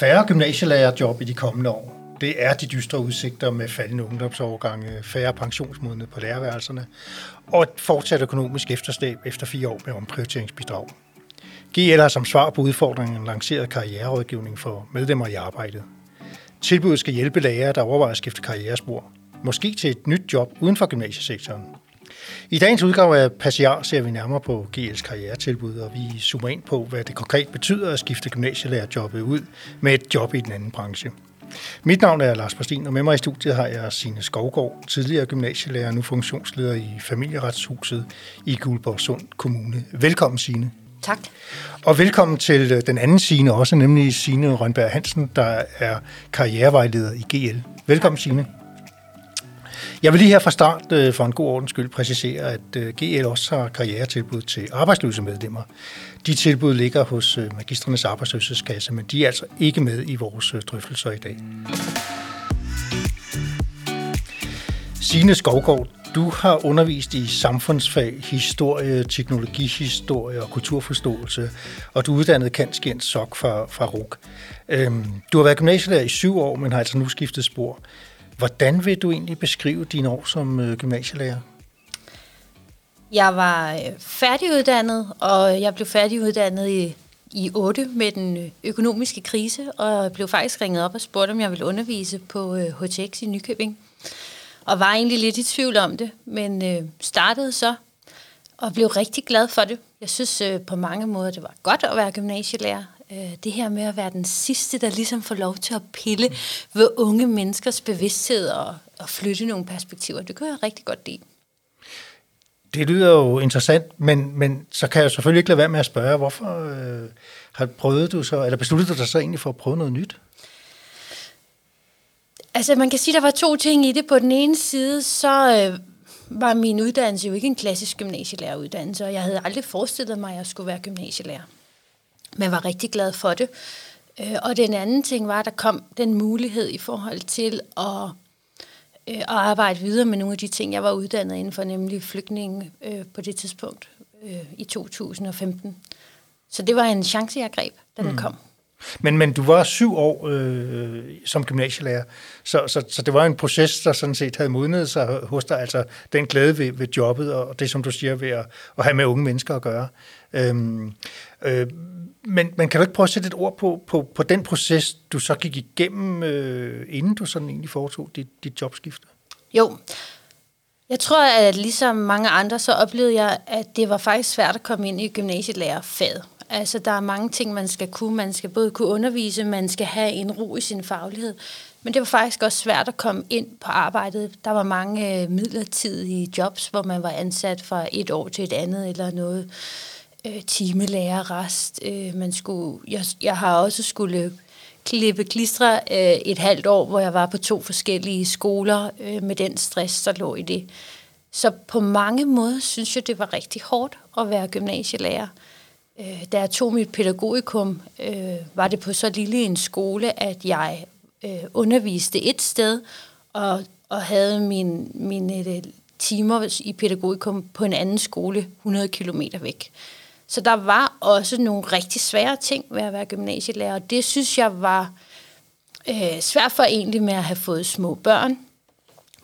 Færre gymnasielærerjob i de kommende år. Det er de dystre udsigter med faldende ungdomsovergange, færre pensionsmodne på lærerværelserne og et fortsat økonomisk efterslæb efter fire år med omprioriteringsbidrag. GL har som svar på udfordringen lanceret karriererådgivning for medlemmer i arbejdet. Tilbuddet skal hjælpe lærere, der overvejer at skifte karrierespor, måske til et nyt job uden for gymnasiesektoren. I dagens udgave af Passiar ser vi nærmere på GL's karrieretilbud, og vi zoomer ind på, hvad det konkret betyder at skifte gymnasielærerjobbet ud med et job i den anden branche. Mit navn er Lars Bastin, og med mig i studiet har jeg Signe Skovgaard, tidligere gymnasielærer, nu funktionsleder i familieretshuset i Guldborgsund Kommune. Velkommen, Signe. Tak. Og velkommen til den anden Signe også, nemlig Signe Rønberg Hansen, der er karrierevejleder i GL. Velkommen, Signe. Jeg vil lige her fra start øh, for en god ordens skyld præcisere, at øh, GL også har karrieretilbud til arbejdsløse medlemmer. De tilbud ligger hos øh, Magistrenes Arbejdsløshedskasse, men de er altså ikke med i vores øh, drøftelser i dag. Signe Skovgaard, du har undervist i samfundsfag, historie, teknologihistorie og kulturforståelse, og du er uddannet kantskjent sok fra, fra RUK. Øhm, du har været gymnasielærer i syv år, men har altså nu skiftet spor. Hvordan vil du egentlig beskrive dine år som øh, gymnasielærer? Jeg var øh, færdiguddannet, og jeg blev færdiguddannet i, i 8 med den øh, økonomiske krise, og blev faktisk ringet op og spurgt, om jeg ville undervise på øh, HTX i Nykøbing. Og var egentlig lidt i tvivl om det, men øh, startede så og blev rigtig glad for det. Jeg synes øh, på mange måder, det var godt at være gymnasielærer. Øh, det her med at være den sidste, der ligesom får lov til at pille ved unge menneskers bevidsthed og, og flytte nogle perspektiver, det kunne jeg rigtig godt lide. Det lyder jo interessant, men, men så kan jeg selvfølgelig ikke lade være med at spørge, hvorfor øh, har prøvet du så, eller besluttede du dig så egentlig for at prøve noget nyt? Altså man kan sige, der var to ting i det. På den ene side, så øh, var min uddannelse jo ikke en klassisk gymnasielæreruddannelse, og jeg havde aldrig forestillet mig, at jeg skulle være gymnasielærer. Men var rigtig glad for det. Øh, og den anden ting var, at der kom den mulighed i forhold til at, øh, at arbejde videre med nogle af de ting, jeg var uddannet inden for, nemlig flygtninge øh, på det tidspunkt i 2015. Så det var en chance, jeg greb, da den mm. kom. Men, men du var syv år øh, som gymnasielærer, så, så, så det var en proces, der sådan set havde modnet sig hos dig, altså den glæde ved, ved jobbet, og det, som du siger, ved at, at have med unge mennesker at gøre. Øhm, øh, men, men kan du ikke prøve at sætte et ord på, på, på den proces, du så gik igennem, øh, inden du sådan egentlig foretog dit, dit jobskifte? Jo, jeg tror, at ligesom mange andre, så oplevede jeg, at det var faktisk svært at komme ind i gymnasielærerfaget. Altså, der er mange ting, man skal kunne. Man skal både kunne undervise, man skal have en ro i sin faglighed. Men det var faktisk også svært at komme ind på arbejdet. Der var mange øh, midlertidige jobs, hvor man var ansat fra et år til et andet, eller noget øh, timelærerrest. Øh, man skulle, jeg, jeg har også skulle klippe klistre øh, et halvt år, hvor jeg var på to forskellige skoler øh, med den stress, der lå i det. Så på mange måder synes jeg, det var rigtig hårdt at være gymnasielærer. Øh, da jeg tog mit pædagogikum, øh, var det på så lille en skole, at jeg øh, underviste et sted, og, og havde min, mine øh, timer i pædagogikum på en anden skole 100 km væk. Så der var også nogle rigtig svære ting ved at være gymnasielærer, og det synes jeg var øh, svært for egentlig med at have fået små børn.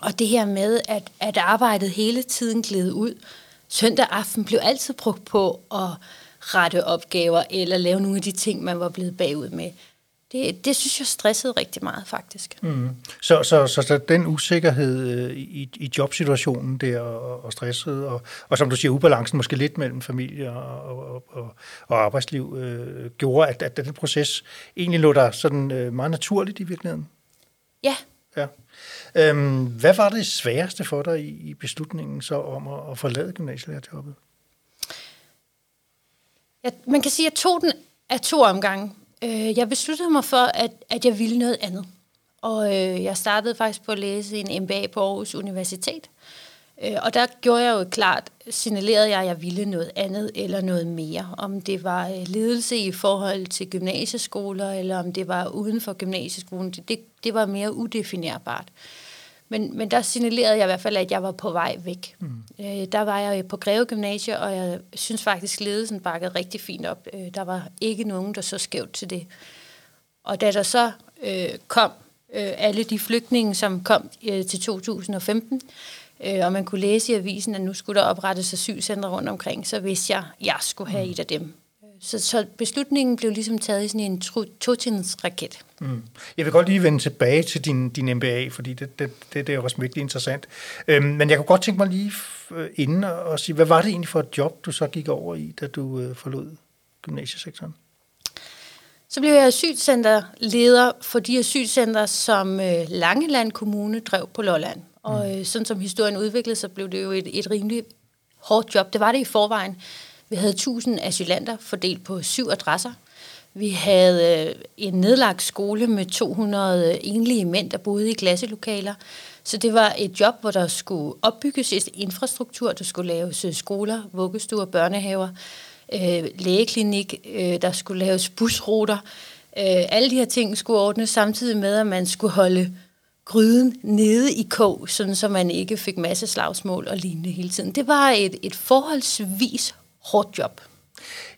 Og det her med, at, at arbejdet hele tiden gled ud. Søndag aften blev altid brugt på at rette opgaver, eller lave nogle af de ting, man var blevet bagud med. Det, det synes jeg stressede rigtig meget, faktisk. Mm. Så, så, så, så den usikkerhed øh, i, i jobsituationen der, og, og stresset, og, og som du siger, ubalancen måske lidt mellem familie og, og, og, og arbejdsliv, øh, gjorde, at, at den proces egentlig lå der sådan øh, meget naturligt i virkeligheden? Ja. ja. Øhm, hvad var det sværeste for dig i, i beslutningen så om at, at forlade gymnasielærerjobbet? Jeg, man kan sige, at jeg tog den af to omgange. Øh, jeg besluttede mig for, at, at jeg ville noget andet. Og øh, jeg startede faktisk på at læse en MBA på Aarhus Universitet. Øh, og der gjorde jeg jo klart, signalerede jeg, at jeg ville noget andet eller noget mere. Om det var øh, ledelse i forhold til gymnasieskoler, eller om det var uden for gymnasieskolen, det, det, det var mere udefinerbart. Men, men der signalerede jeg i hvert fald, at jeg var på vej væk. Mm. Øh, der var jeg på Greve Gymnasie, og jeg synes faktisk, ledelsen bakkede rigtig fint op. Øh, der var ikke nogen, der så skævt til det. Og da der så øh, kom øh, alle de flygtninge, som kom øh, til 2015, øh, og man kunne læse i avisen, at nu skulle der oprettes asylcentre rundt omkring, så vidste jeg, at jeg skulle have mm. et af dem. Så, så beslutningen blev ligesom taget i sådan en raket. Mm. Jeg vil godt lige vende tilbage til din, din MBA, fordi det, det, det, det er også virkelig interessant. Øhm, men jeg kunne godt tænke mig lige øh, inden og sige, hvad var det egentlig for et job, du så gik over i, da du øh, forlod gymnasiesektoren? Så blev jeg asylcenterleder for de asylcenter, som øh, Langeland Kommune drev på Lolland. Og mm. øh, sådan som historien udviklede sig, blev det jo et, et rimelig hårdt job. Det var det i forvejen. Vi havde 1000 asylanter fordelt på syv adresser. Vi havde øh, en nedlagt skole med 200 enlige mænd, der boede i klasselokaler. Så det var et job, hvor der skulle opbygges et infrastruktur, der skulle laves øh, skoler, vuggestuer, børnehaver, øh, lægeklinik, øh, der skulle laves busruter. Øh, alle de her ting skulle ordnes samtidig med, at man skulle holde gryden nede i kog, sådan så man ikke fik masse slagsmål og lignende hele tiden. Det var et, et forholdsvis hårdt job.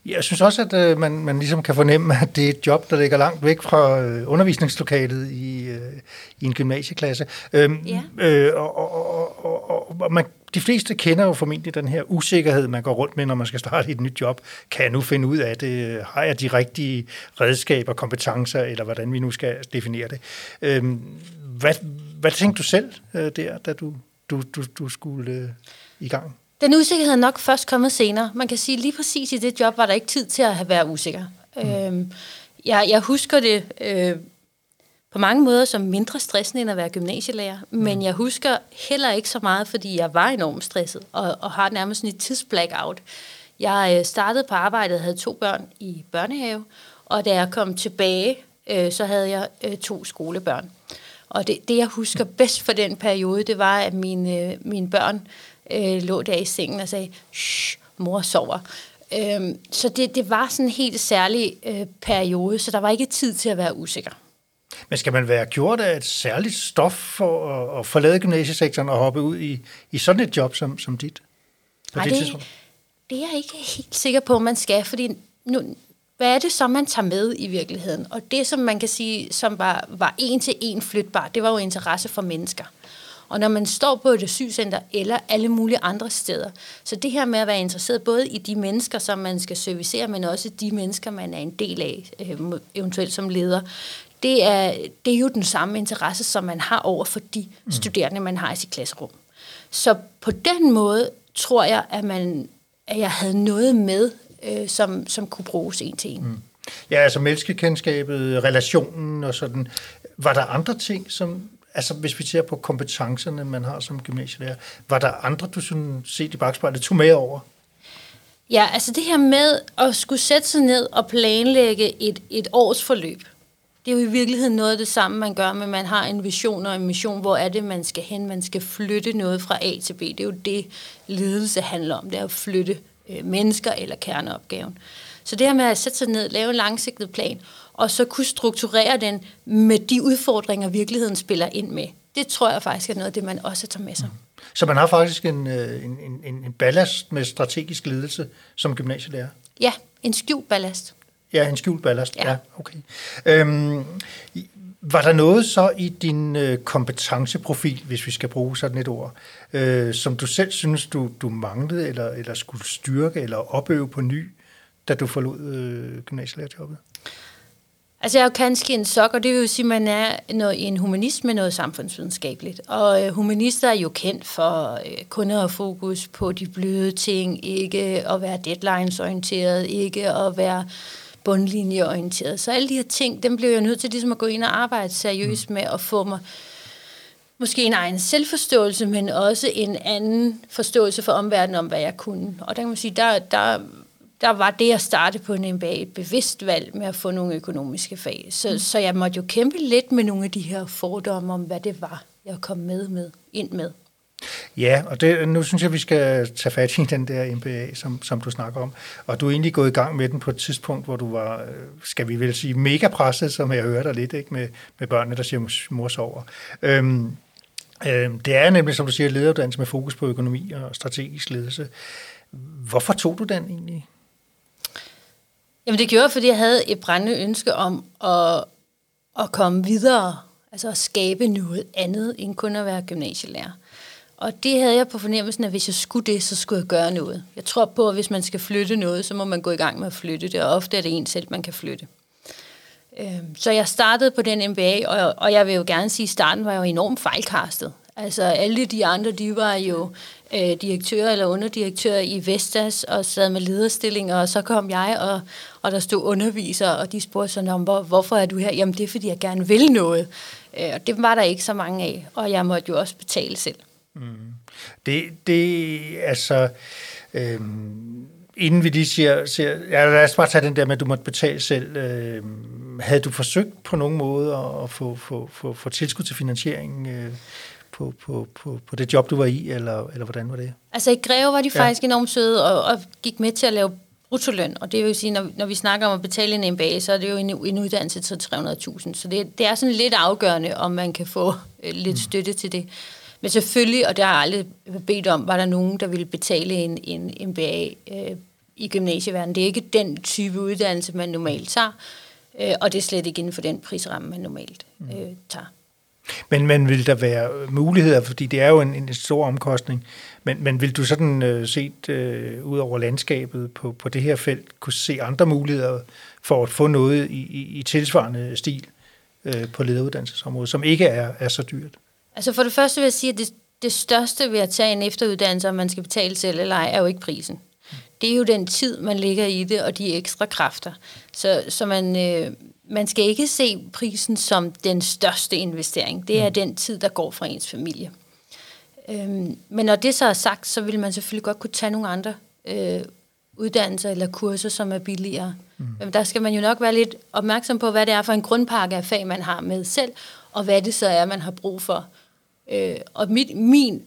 Jeg synes også, at øh, man, man ligesom kan fornemme, at det er et job, der ligger langt væk fra øh, undervisningslokalet i, øh, i en gymnasieklasse. Øhm, ja. øh, og, og, og, og man, de fleste kender jo formentlig den her usikkerhed, man går rundt med, når man skal starte et nyt job. Kan jeg nu finde ud af det? Har jeg de rigtige redskaber, kompetencer, eller hvordan vi nu skal definere det? Øhm, hvad, hvad tænkte du selv øh, der, da du, du, du, du skulle øh, i gang? Den usikkerhed er nok først kommet senere. Man kan sige, lige præcis i det job var der ikke tid til at have været usikker. Mm. Øhm, jeg, jeg husker det øh, på mange måder som mindre stressende end at være gymnasielærer, mm. men jeg husker heller ikke så meget, fordi jeg var enormt stresset og, og har nærmest sådan et tidsblackout. Jeg øh, startede på arbejdet og havde to børn i børnehave, og da jeg kom tilbage, øh, så havde jeg øh, to skolebørn. Og det, det, jeg husker bedst for den periode, det var, at mine, øh, mine børn øh, lå der i sengen og sagde, shh, mor sover. Øhm, så det, det var sådan en helt særlig øh, periode, så der var ikke tid til at være usikker. Men skal man være gjort af et særligt stof for at, at forlade gymnasiesektoren og hoppe ud i, i sådan et job som, som dit? På Nej, det, det, det er jeg ikke helt sikker på, man skal, fordi nu, hvad er det så, man tager med i virkeligheden? Og det, som man kan sige, som var, var en til en flytbar, det var jo interesse for mennesker. Og når man står på et asylcenter eller alle mulige andre steder, så det her med at være interesseret både i de mennesker, som man skal servicere, men også de mennesker, man er en del af, øh, eventuelt som leder, det er, det er jo den samme interesse, som man har over for de mm. studerende, man har i sit klasserum. Så på den måde tror jeg, at, man, at jeg havde noget med, øh, som, som kunne bruges en til en. Mm. Ja, altså menneskekendskabet, relationen og sådan. Var der andre ting, som, altså hvis vi ser på kompetencerne, man har som gymnasielærer, var der andre, du sådan set i bagspejlet, tog med over? Ja, altså det her med at skulle sætte sig ned og planlægge et, et års forløb, det er jo i virkeligheden noget af det samme, man gør, men man har en vision og en mission. Hvor er det, man skal hen? Man skal flytte noget fra A til B. Det er jo det, ledelse handler om. Det er at flytte øh, mennesker eller kerneopgaven. Så det her med at sætte sig ned, lave en langsigtet plan, og så kunne strukturere den med de udfordringer, virkeligheden spiller ind med. Det tror jeg faktisk er noget af det, man også tager med sig. Mm. Så man har faktisk en, øh, en, en, en ballast med strategisk ledelse som gymnasielærer? Ja, en skjult ballast. Ja, en skjult ballast. Ja, ja okay. Øhm, var der noget så i din øh, kompetenceprofil, hvis vi skal bruge sådan et ord, øh, som du selv synes, du, du manglede, eller, eller skulle styrke, eller opøve på ny, da du forlod øh, gymnasielærerjobbet? Altså jeg er jo kanskje en sok, og det vil jo sige, at man er noget, en humanist med noget samfundsvidenskabeligt. Og øh, humanister er jo kendt for øh, kun at have fokus på de bløde ting, ikke at være deadlines-orienteret, ikke at være bundlinjeorienteret. Så alle de her ting, dem blev jeg nødt til ligesom at gå ind og arbejde seriøst med at få mig måske en egen selvforståelse, men også en anden forståelse for omverdenen om, hvad jeg kunne. Og der kan man sige, der, der der var det at starte på en MBA et bevidst valg med at få nogle økonomiske fag. Så, mm. så jeg måtte jo kæmpe lidt med nogle af de her fordomme om, hvad det var, jeg kom med, med ind med. Ja, og det, nu synes jeg, vi skal tage fat i den der MBA, som, som du snakker om. Og du er egentlig gået i gang med den på et tidspunkt, hvor du var, øh, skal vi vel sige, mega presset, som jeg hører dig lidt, ikke? Med, med børnene, der siger mor sover. Øhm, øhm, det er nemlig, som du siger, lederuddannelse med fokus på økonomi og strategisk ledelse. Hvorfor tog du den egentlig? Jamen det gjorde jeg, fordi jeg havde et brændende ønske om at at komme videre, altså at skabe noget andet, end kun at være gymnasielærer. Og det havde jeg på fornemmelsen, at hvis jeg skulle det, så skulle jeg gøre noget. Jeg tror på, at hvis man skal flytte noget, så må man gå i gang med at flytte det, og ofte er det en selv, man kan flytte. Øhm, så jeg startede på den MBA, og, og jeg vil jo gerne sige, at starten var jo enormt fejlkastet. Altså alle de andre, de var jo øh, direktører eller underdirektører i Vestas og sad med lederstillinger, og så kom jeg, og, og der stod underviser, og de spurgte sådan om, hvor, hvorfor er du her? Jamen det er, fordi jeg gerne vil noget. Øh, og det var der ikke så mange af, og jeg måtte jo også betale selv. Mm. Det, det, altså, øhm, inden vi lige siger, siger ja, lad os bare tage den der med, at du måtte betale selv. Øh, havde du forsøgt på nogen måde at få, få, få, få tilskud til finansiering øh, på, på, på, på det job, du var i, eller, eller hvordan var det? Altså i Greve var de ja. faktisk enormt søde og, og gik med til at lave bruttoløn, og det vil sige, når, når vi snakker om at betale en MBA, så er det jo en, en uddannelse til 300.000, så det, det er sådan lidt afgørende, om man kan få øh, lidt mm. støtte til det. Men selvfølgelig, og det har jeg aldrig bedt om, var der nogen, der ville betale en, en MBA øh, i gymnasieverdenen. Det er ikke den type uddannelse, man normalt tager, øh, og det er slet ikke inden for den prisramme, man normalt mm. øh, tager. Men, men vil der være muligheder, fordi det er jo en, en stor omkostning, men, men vil du sådan øh, set øh, ud over landskabet på, på det her felt kunne se andre muligheder for at få noget i, i, i tilsvarende stil øh, på lederuddannelsesområdet, som ikke er, er så dyrt? Altså for det første vil jeg sige, at det, det største ved at tage en efteruddannelse, om man skal betale selv eller ej, er jo ikke prisen. Det er jo den tid, man lægger i det, og de ekstra kræfter. Så, så man, øh, man skal ikke se prisen som den største investering. Det er mm. den tid, der går fra ens familie. Øhm, men når det så er sagt, så vil man selvfølgelig godt kunne tage nogle andre øh, uddannelser eller kurser, som er billigere. Mm. Der skal man jo nok være lidt opmærksom på, hvad det er for en grundpakke af fag, man har med selv, og hvad det så er, man har brug for. Øh, og mit, min,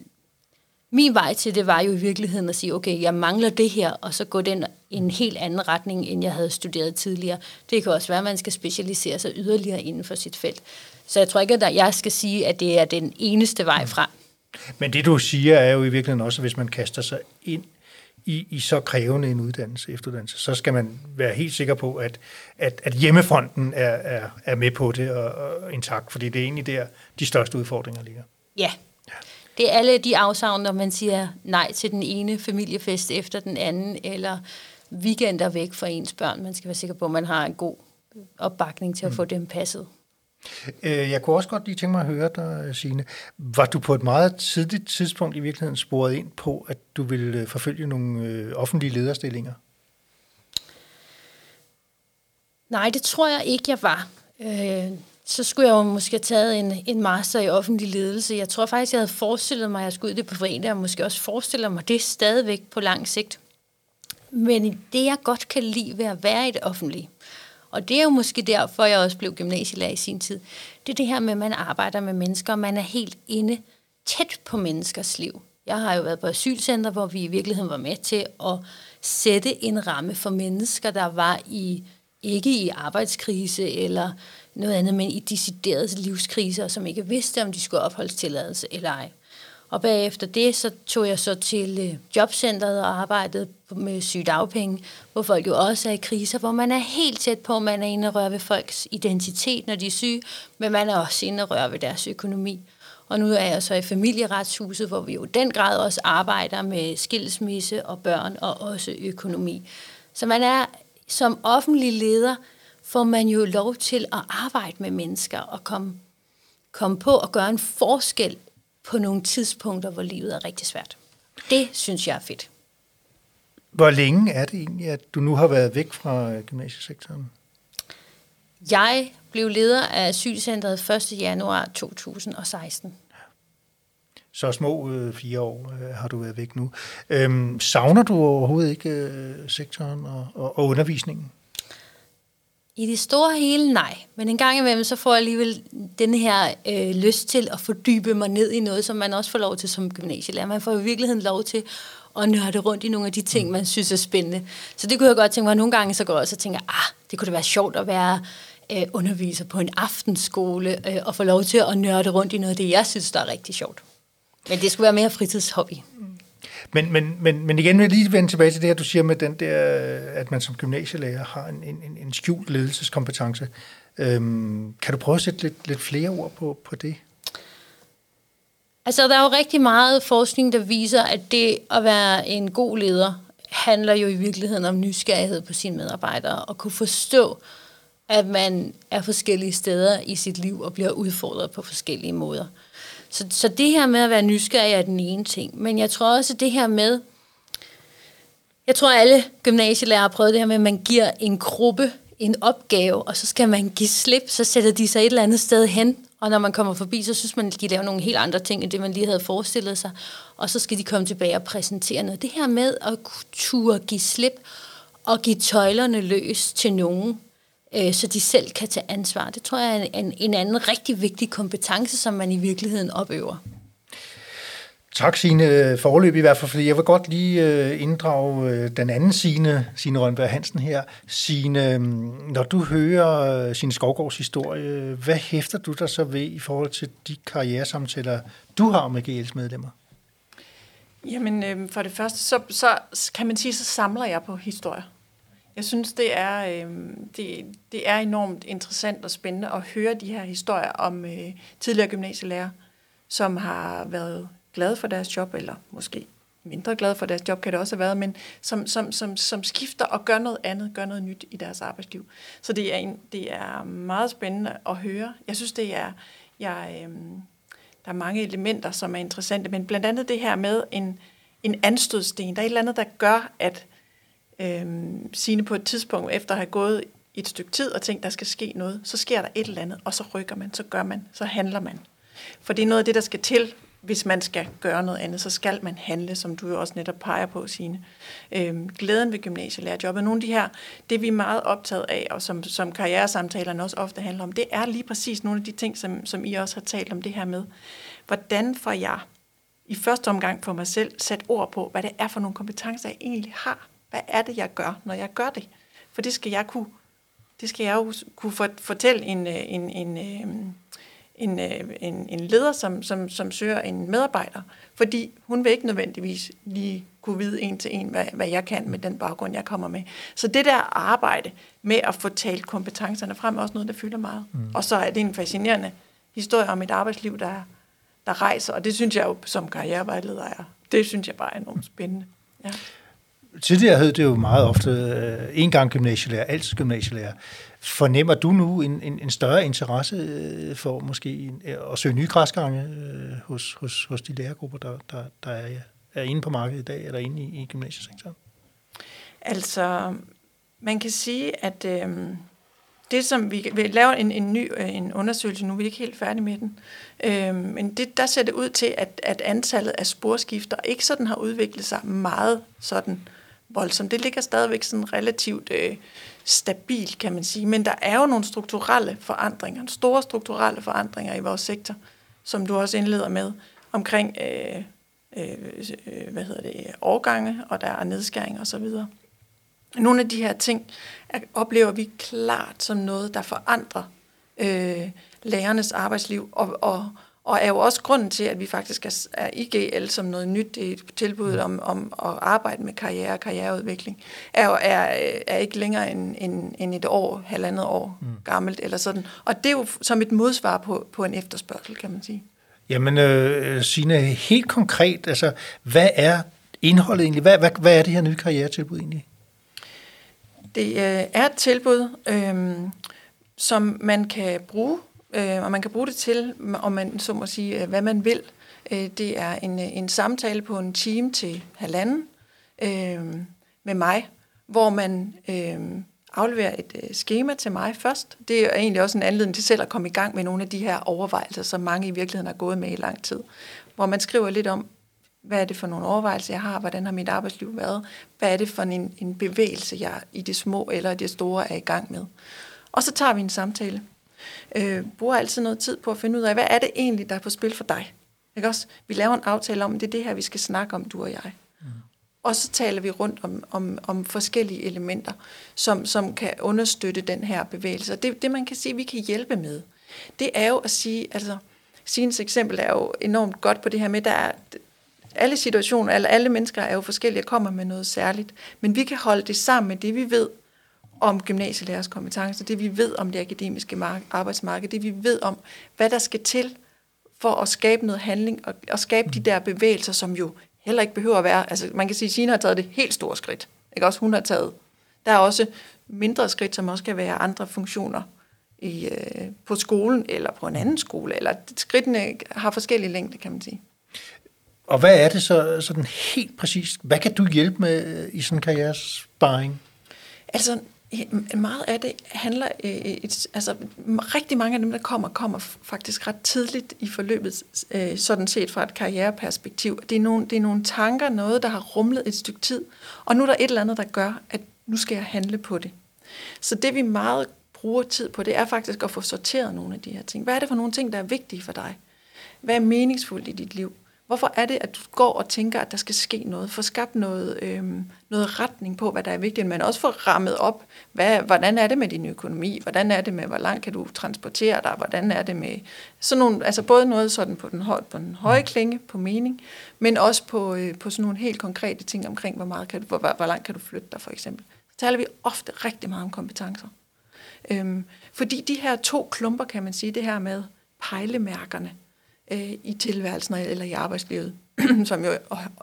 min vej til det var jo i virkeligheden at sige, okay, jeg mangler det her, og så gå den i en helt anden retning, end jeg havde studeret tidligere. Det kan også være, at man skal specialisere sig yderligere inden for sit felt. Så jeg tror ikke, at jeg skal sige, at det er den eneste vej fra. Men det du siger er jo i virkeligheden også, at hvis man kaster sig ind i, i så krævende en uddannelse, efteruddannelse, så skal man være helt sikker på, at, at, at hjemmefronten er, er, er med på det og, og intakt, fordi det er egentlig der, de største udfordringer ligger. Ja. Det er alle de afsavn, når man siger nej til den ene familiefest efter den anden, eller weekender væk fra ens børn. Man skal være sikker på, at man har en god opbakning til at mm. få dem passet. Øh, jeg kunne også godt lige tænke mig at høre dig, Signe. Var du på et meget tidligt tidspunkt i virkeligheden sporet ind på, at du ville øh, forfølge nogle øh, offentlige lederstillinger? Nej, det tror jeg ikke, jeg var så skulle jeg jo måske have taget en, en master i offentlig ledelse. Jeg tror faktisk, jeg havde forestillet mig, at jeg skulle ud det på fredag, og måske også forestiller mig det stadigvæk på lang sigt. Men det, jeg godt kan lide ved at være i det offentlige, og det er jo måske derfor, jeg også blev gymnasielærer i sin tid. Det er det her med, at man arbejder med mennesker, og man er helt inde tæt på menneskers liv. Jeg har jo været på asylcenter, hvor vi i virkeligheden var med til at sætte en ramme for mennesker, der var i ikke i arbejdskrise eller noget andet, men i deciderede livskriser, som ikke vidste, om de skulle opholdstilladelse eller ej. Og bagefter det, så tog jeg så til øh, jobcentret og arbejdede med sygedagpenge, hvor folk jo også er i kriser, hvor man er helt tæt på, man er inde og røre ved folks identitet, når de er syge, men man er også inde og røre ved deres økonomi. Og nu er jeg så i familieretshuset, hvor vi jo i den grad også arbejder med skilsmisse og børn og også økonomi. Så man er som offentlig leder, får man jo lov til at arbejde med mennesker og komme, komme på og gøre en forskel på nogle tidspunkter, hvor livet er rigtig svært. Det synes jeg er fedt. Hvor længe er det egentlig, at du nu har været væk fra gymnasiesektoren? Jeg blev leder af asylcentret 1. januar 2016. Så små øh, fire år øh, har du været væk nu. Øhm, savner du overhovedet ikke øh, sektoren og, og, og undervisningen? I det store hele, nej. Men en gang imellem, så får jeg alligevel den her øh, lyst til at fordybe mig ned i noget, som man også får lov til som gymnasielærer. Man får i virkeligheden lov til at nørde rundt i nogle af de ting, man synes er spændende. Så det kunne jeg godt tænke mig. Nogle gange så går jeg også og tænker, ah, det kunne da være sjovt at være øh, underviser på en aftenskole øh, og få lov til at nørde rundt i noget af det, jeg synes, der er rigtig sjovt. Men det skulle være mere fritidshobby. Mm. Men, men, men, men igen vil jeg lige vende tilbage til det her, du siger med den der, at man som gymnasielærer har en, en, en skjult ledelseskompetence. Øhm, kan du prøve at sætte lidt, lidt flere ord på, på det? Altså, der er jo rigtig meget forskning, der viser, at det at være en god leder handler jo i virkeligheden om nysgerrighed på sine medarbejdere og kunne forstå, at man er forskellige steder i sit liv og bliver udfordret på forskellige måder. Så, så det her med at være nysgerrig er den ene ting. Men jeg tror også, at det her med, jeg tror, at alle gymnasielærer har prøvet det her med, at man giver en gruppe en opgave, og så skal man give slip, så sætter de sig et eller andet sted hen, og når man kommer forbi, så synes man, at de laver nogle helt andre ting, end det man lige havde forestillet sig, og så skal de komme tilbage og præsentere noget. Det her med at turde give slip, og give tøjlerne løs til nogen, øh, så de selv kan tage ansvar. Det tror jeg er en, en anden rigtig vigtig kompetence, som man i virkeligheden opøver. Tak, Signe, forløb i hvert fald, fordi jeg vil godt lige øh, inddrage øh, den anden Signe, Signe Rønberg Hansen her. Signe, når du hører sin Skovgårds historie, hvad hæfter du dig så ved i forhold til de karrieresamtaler, du har med GL's medlemmer? Jamen, øh, for det første, så, så kan man sige, så samler jeg på historier. Jeg synes, det er, øh, det, det er enormt interessant og spændende at høre de her historier om øh, tidligere gymnasielærer, som har været glade for deres job, eller måske mindre glade for deres job, kan det også have været, men som, som, som, som skifter og gør noget andet, gør noget nyt i deres arbejdsliv. Så det er, en, det er meget spændende at høre. Jeg synes, det er, jeg, øh, der er mange elementer, som er interessante, men blandt andet det her med en, en anstødsten. Der er et eller andet, der gør, at øh, Signe på et tidspunkt, efter at have gået i et stykke tid og tænkt, der skal ske noget, så sker der et eller andet, og så rykker man, så gør man, så handler man. For det er noget af det, der skal til, hvis man skal gøre noget andet, så skal man handle, som du jo også netop peger på, Signe. Øhm, glæden ved gymnasielærerjobbet, nogle af de her, det vi er meget optaget af, og som, som karrieresamtalerne også ofte handler om, det er lige præcis nogle af de ting, som, som I også har talt om det her med. Hvordan får jeg i første omgang for mig selv sat ord på, hvad det er for nogle kompetencer, jeg egentlig har? Hvad er det, jeg gør, når jeg gør det? For det skal jeg kunne, det skal jeg jo kunne fortælle en, en, en, en en, øh, en, en leder, som, som, som søger en medarbejder, fordi hun vil ikke nødvendigvis lige kunne vide en til en, hvad, hvad jeg kan med den baggrund, jeg kommer med. Så det der arbejde med at få talt kompetencerne frem, er også noget, der fylder meget. Mm. Og så er det en fascinerende historie om et arbejdsliv, der, der rejser, og det synes jeg jo som karrierevejleder er. Det synes jeg bare er enormt spændende. Ja. Tidligere hed det jo meget ofte øh, en gang gymnasielærer, altid gymnasielærer. Fornemmer du nu en, en, en større interesse øh, for måske en, øh, at søge nye græsgange øh, hos, hos, hos de lærergrupper, der, der, der er, er inde på markedet i dag, eller inde i, i gymnasiesektoren? Altså, man kan sige, at øh, det som vi, vi laver en, en ny øh, en undersøgelse nu, vi er ikke helt færdige med den, øh, men det, der ser det ud til, at, at antallet af sporskifter ikke sådan har udviklet sig meget sådan voldsomt. Det ligger stadigvæk sådan relativt øh, stabil, kan man sige. Men der er jo nogle strukturelle forandringer, store strukturelle forandringer i vores sektor, som du også indleder med, omkring øh, øh, øh hvad hedder det, årgange, og der er nedskæring og så videre. Nogle af de her ting oplever vi klart som noget, der forandrer øh, lærernes arbejdsliv, og, og, og er jo også grunden til, at vi faktisk er, er IGL som noget nyt i tilbuddet om, om at arbejde med karriere og karriereudvikling, er jo er, er ikke længere end, end, end et år, halvandet år mm. gammelt eller sådan. Og det er jo som et modsvar på, på en efterspørgsel, kan man sige. Jamen, øh, Signe, helt konkret, altså, hvad er indholdet egentlig? Hvad, hvad, hvad er det her nye karrieretilbud egentlig? Det øh, er et tilbud, øh, som man kan bruge øh, og man kan bruge det til, om man så må sige, øh, hvad man vil. Øh, det er en, øh, en samtale på en time til halvanden øh, med mig, hvor man øh, afleverer et øh, schema til mig først. Det er egentlig også en anledning til selv at komme i gang med nogle af de her overvejelser, som mange i virkeligheden har gået med i lang tid. Hvor man skriver lidt om, hvad er det for nogle overvejelser, jeg har? Hvordan har mit arbejdsliv været? Hvad er det for en, en bevægelse, jeg i det små eller det store er i gang med? Og så tager vi en samtale øh, bruger altid noget tid på at finde ud af, hvad er det egentlig, der er på spil for dig? Ikke også? Vi laver en aftale om, det er det her, vi skal snakke om, du og jeg. Mm. Og så taler vi rundt om, om, om forskellige elementer, som, som kan understøtte den her bevægelse. Og det, det, man kan sige, vi kan hjælpe med, det er jo at sige, altså, Sines eksempel er jo enormt godt på det her med, der er, alle situationer, alle, alle mennesker er jo forskellige og kommer med noget særligt. Men vi kan holde det sammen med det, vi ved om gymnasielærers kompetencer, det vi ved om det akademiske arbejdsmarked, det vi ved om, hvad der skal til for at skabe noget handling og, og skabe de der bevægelser, som jo heller ikke behøver at være, altså man kan sige, at Sina har taget det helt store skridt, ikke også hun har taget. Der er også mindre skridt, som også kan være andre funktioner i, øh, på skolen eller på en anden skole, eller skridtene har forskellige længde, kan man sige. Og hvad er det så sådan helt præcist? Hvad kan du hjælpe med i sådan en karrieresparing? Altså, meget af det handler, øh, øh, et, altså rigtig mange af dem, der kommer, kommer faktisk ret tidligt i forløbet, øh, sådan set fra et karriereperspektiv. Det er, nogle, det er nogle tanker, noget, der har rumlet et stykke tid, og nu er der et eller andet, der gør, at nu skal jeg handle på det. Så det vi meget bruger tid på, det er faktisk at få sorteret nogle af de her ting. Hvad er det for nogle ting, der er vigtige for dig? Hvad er meningsfuldt i dit liv? Hvorfor er det, at du går og tænker, at der skal ske noget? Få skabt noget, øhm, noget retning på, hvad der er vigtigt, men også få rammet op, hvad, hvordan er det med din økonomi? Hvordan er det med, hvor langt kan du transportere dig? Hvordan er det med sådan nogle, altså både noget sådan på den, høj, på den høje mm. klinge, på mening, men også på, øh, på sådan nogle helt konkrete ting omkring, hvor, meget kan du, hvor, hvor langt kan du flytte dig for eksempel. Så taler vi ofte rigtig meget om kompetencer. Øhm, fordi de her to klumper, kan man sige, det her med pejlemærkerne, øh, i tilværelsen eller i arbejdslivet, som jo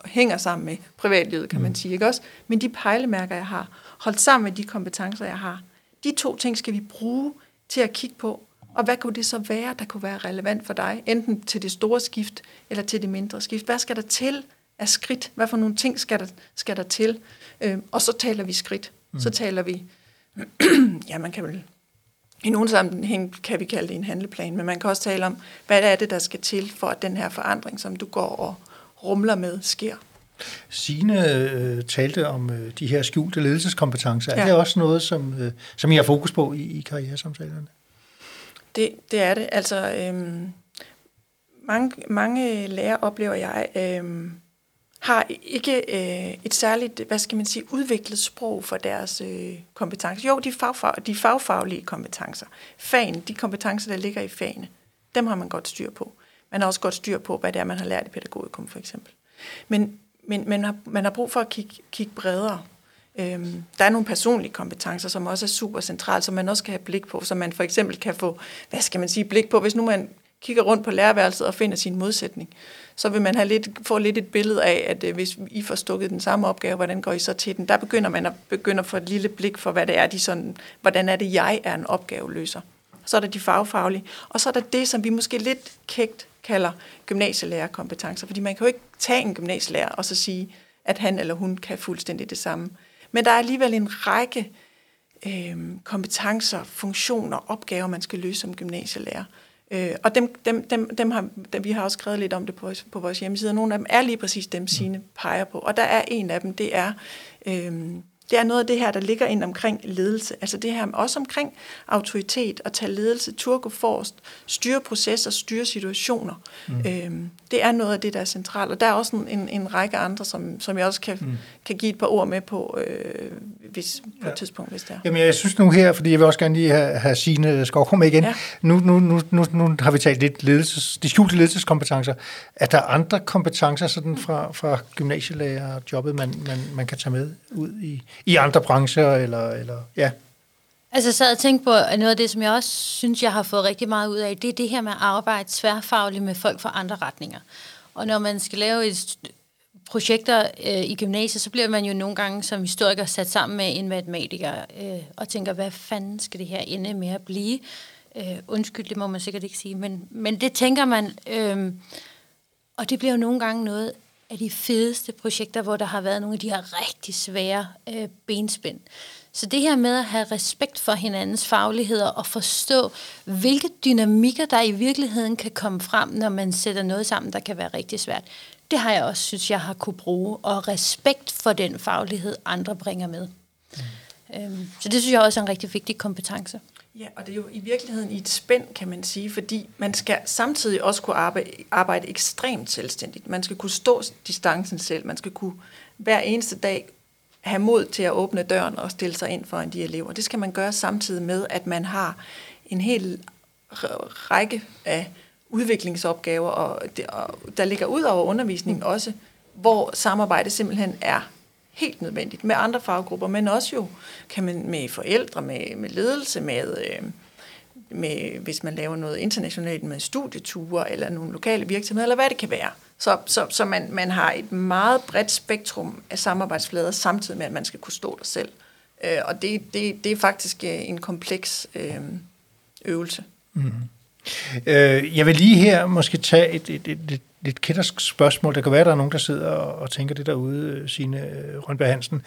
hænger sammen med privatlivet, kan man mm. sige. Ikke også? Men de pejlemærker, jeg har, holdt sammen med de kompetencer, jeg har, de to ting skal vi bruge til at kigge på, og hvad kunne det så være, der kunne være relevant for dig, enten til det store skift eller til det mindre skift? Hvad skal der til af skridt? Hvad for nogle ting skal der, skal der til? Øh, og så taler vi skridt. Mm. Så taler vi, ja, man kan vel i nogle sammenhæng kan vi kalde det en handleplan, men man kan også tale om, hvad er det, der skal til for, at den her forandring, som du går og rumler med, sker. Signe øh, talte om øh, de her skjulte ledelseskompetencer. Ja. Er det også noget, som, øh, som I har fokus på i, i karrieresamtalerne? Det, det er det. Altså, øh, mange, mange lærer oplever jeg, øh, har ikke øh, et særligt, hvad skal man sige, udviklet sprog for deres øh, kompetencer. Jo, de, fagfag, de fagfaglige kompetencer. Fagen, de kompetencer, der ligger i fagene, dem har man godt styr på. Man har også godt styr på, hvad det er, man har lært i pædagogikum for eksempel. Men, men man, har, man har brug for at kigge, kigge bredere. Øhm, der er nogle personlige kompetencer, som også er super centrale, som man også kan have blik på, så man for eksempel kan få, hvad skal man sige, blik på, hvis nu man kigger rundt på lærerværelset og finder sin modsætning, så vil man have lidt, få lidt et billede af, at øh, hvis I får stukket den samme opgave, hvordan går I så til den? Der begynder man at begynde at få et lille blik for, hvad det er, de sådan, hvordan er det, jeg er en opgaveløser. Så er der de fagfaglige, og så er der det, som vi måske lidt kægt kalder gymnasielærerkompetencer, fordi man kan jo ikke tage en gymnasielærer og så sige, at han eller hun kan fuldstændig det samme. Men der er alligevel en række øh, kompetencer, funktioner, opgaver, man skal løse som gymnasielærer. Øh, og dem, dem, dem, dem har, dem, vi har også skrevet lidt om det på, på vores hjemmeside, og nogle af dem er lige præcis dem, sine peger på. Og der er en af dem, det er øh, det er noget af det her, der ligger ind omkring ledelse. Altså det her også omkring autoritet og tage ledelse, turgo forrest, styre processer, styre situationer. Mm. Øhm, det er noget af det, der er centralt. Og der er også en, en, række andre, som, som jeg også kan, mm. kan give et par ord med på, øh, hvis, på ja. et tidspunkt, hvis det er. Jamen jeg synes nu her, fordi jeg vil også gerne lige have, have Signe Skovkom med igen. Ja. Nu, nu, nu, nu, nu har vi talt lidt ledelses, de skjulte ledelseskompetencer. Er der andre kompetencer sådan fra, fra gymnasielærer jobbet, man, man, man kan tage med ud i, i andre brancher, eller, eller ja. Altså, jeg sad og tænkte på, at noget af det, som jeg også synes, jeg har fået rigtig meget ud af, det er det her med at arbejde tværfagligt med folk fra andre retninger. Og når man skal lave et projekter øh, i gymnasiet, så bliver man jo nogle gange som historiker sat sammen med en matematiker øh, og tænker, hvad fanden skal det her ende med at blive? Øh, undskyld, det må man sikkert ikke sige, men, men det tænker man, øh, og det bliver jo nogle gange noget af de fedeste projekter, hvor der har været nogle af de her rigtig svære øh, benspænd. Så det her med at have respekt for hinandens fagligheder og forstå, hvilke dynamikker der i virkeligheden kan komme frem, når man sætter noget sammen, der kan være rigtig svært, det har jeg også synes, jeg har kunne bruge. Og respekt for den faglighed, andre bringer med. Mm. Øhm, så det synes jeg også er en rigtig vigtig kompetence. Ja, og det er jo i virkeligheden i et spænd, kan man sige, fordi man skal samtidig også kunne arbejde, arbejde ekstremt selvstændigt. Man skal kunne stå distancen selv. Man skal kunne hver eneste dag have mod til at åbne døren og stille sig ind foran de elever. Det skal man gøre samtidig med, at man har en hel række af udviklingsopgaver, og, det, og der ligger ud over undervisningen også hvor samarbejde simpelthen er helt nødvendigt med andre faggrupper, men også jo kan man med forældre, med, med ledelse, med, øh, med, hvis man laver noget internationalt med studieture eller nogle lokale virksomheder, eller hvad det kan være. Så, så, så man, man har et meget bredt spektrum af samarbejdsflader, samtidig med, at man skal kunne stå der selv. Øh, og det, det, det er faktisk øh, en kompleks øh, øvelse. Mm. Øh, jeg vil lige her måske tage et, et, et, et lidt kættersk spørgsmål. Der kan være, at der er nogen, der sidder og, tænker det derude, øh, sine øh, Rønberg Hansen.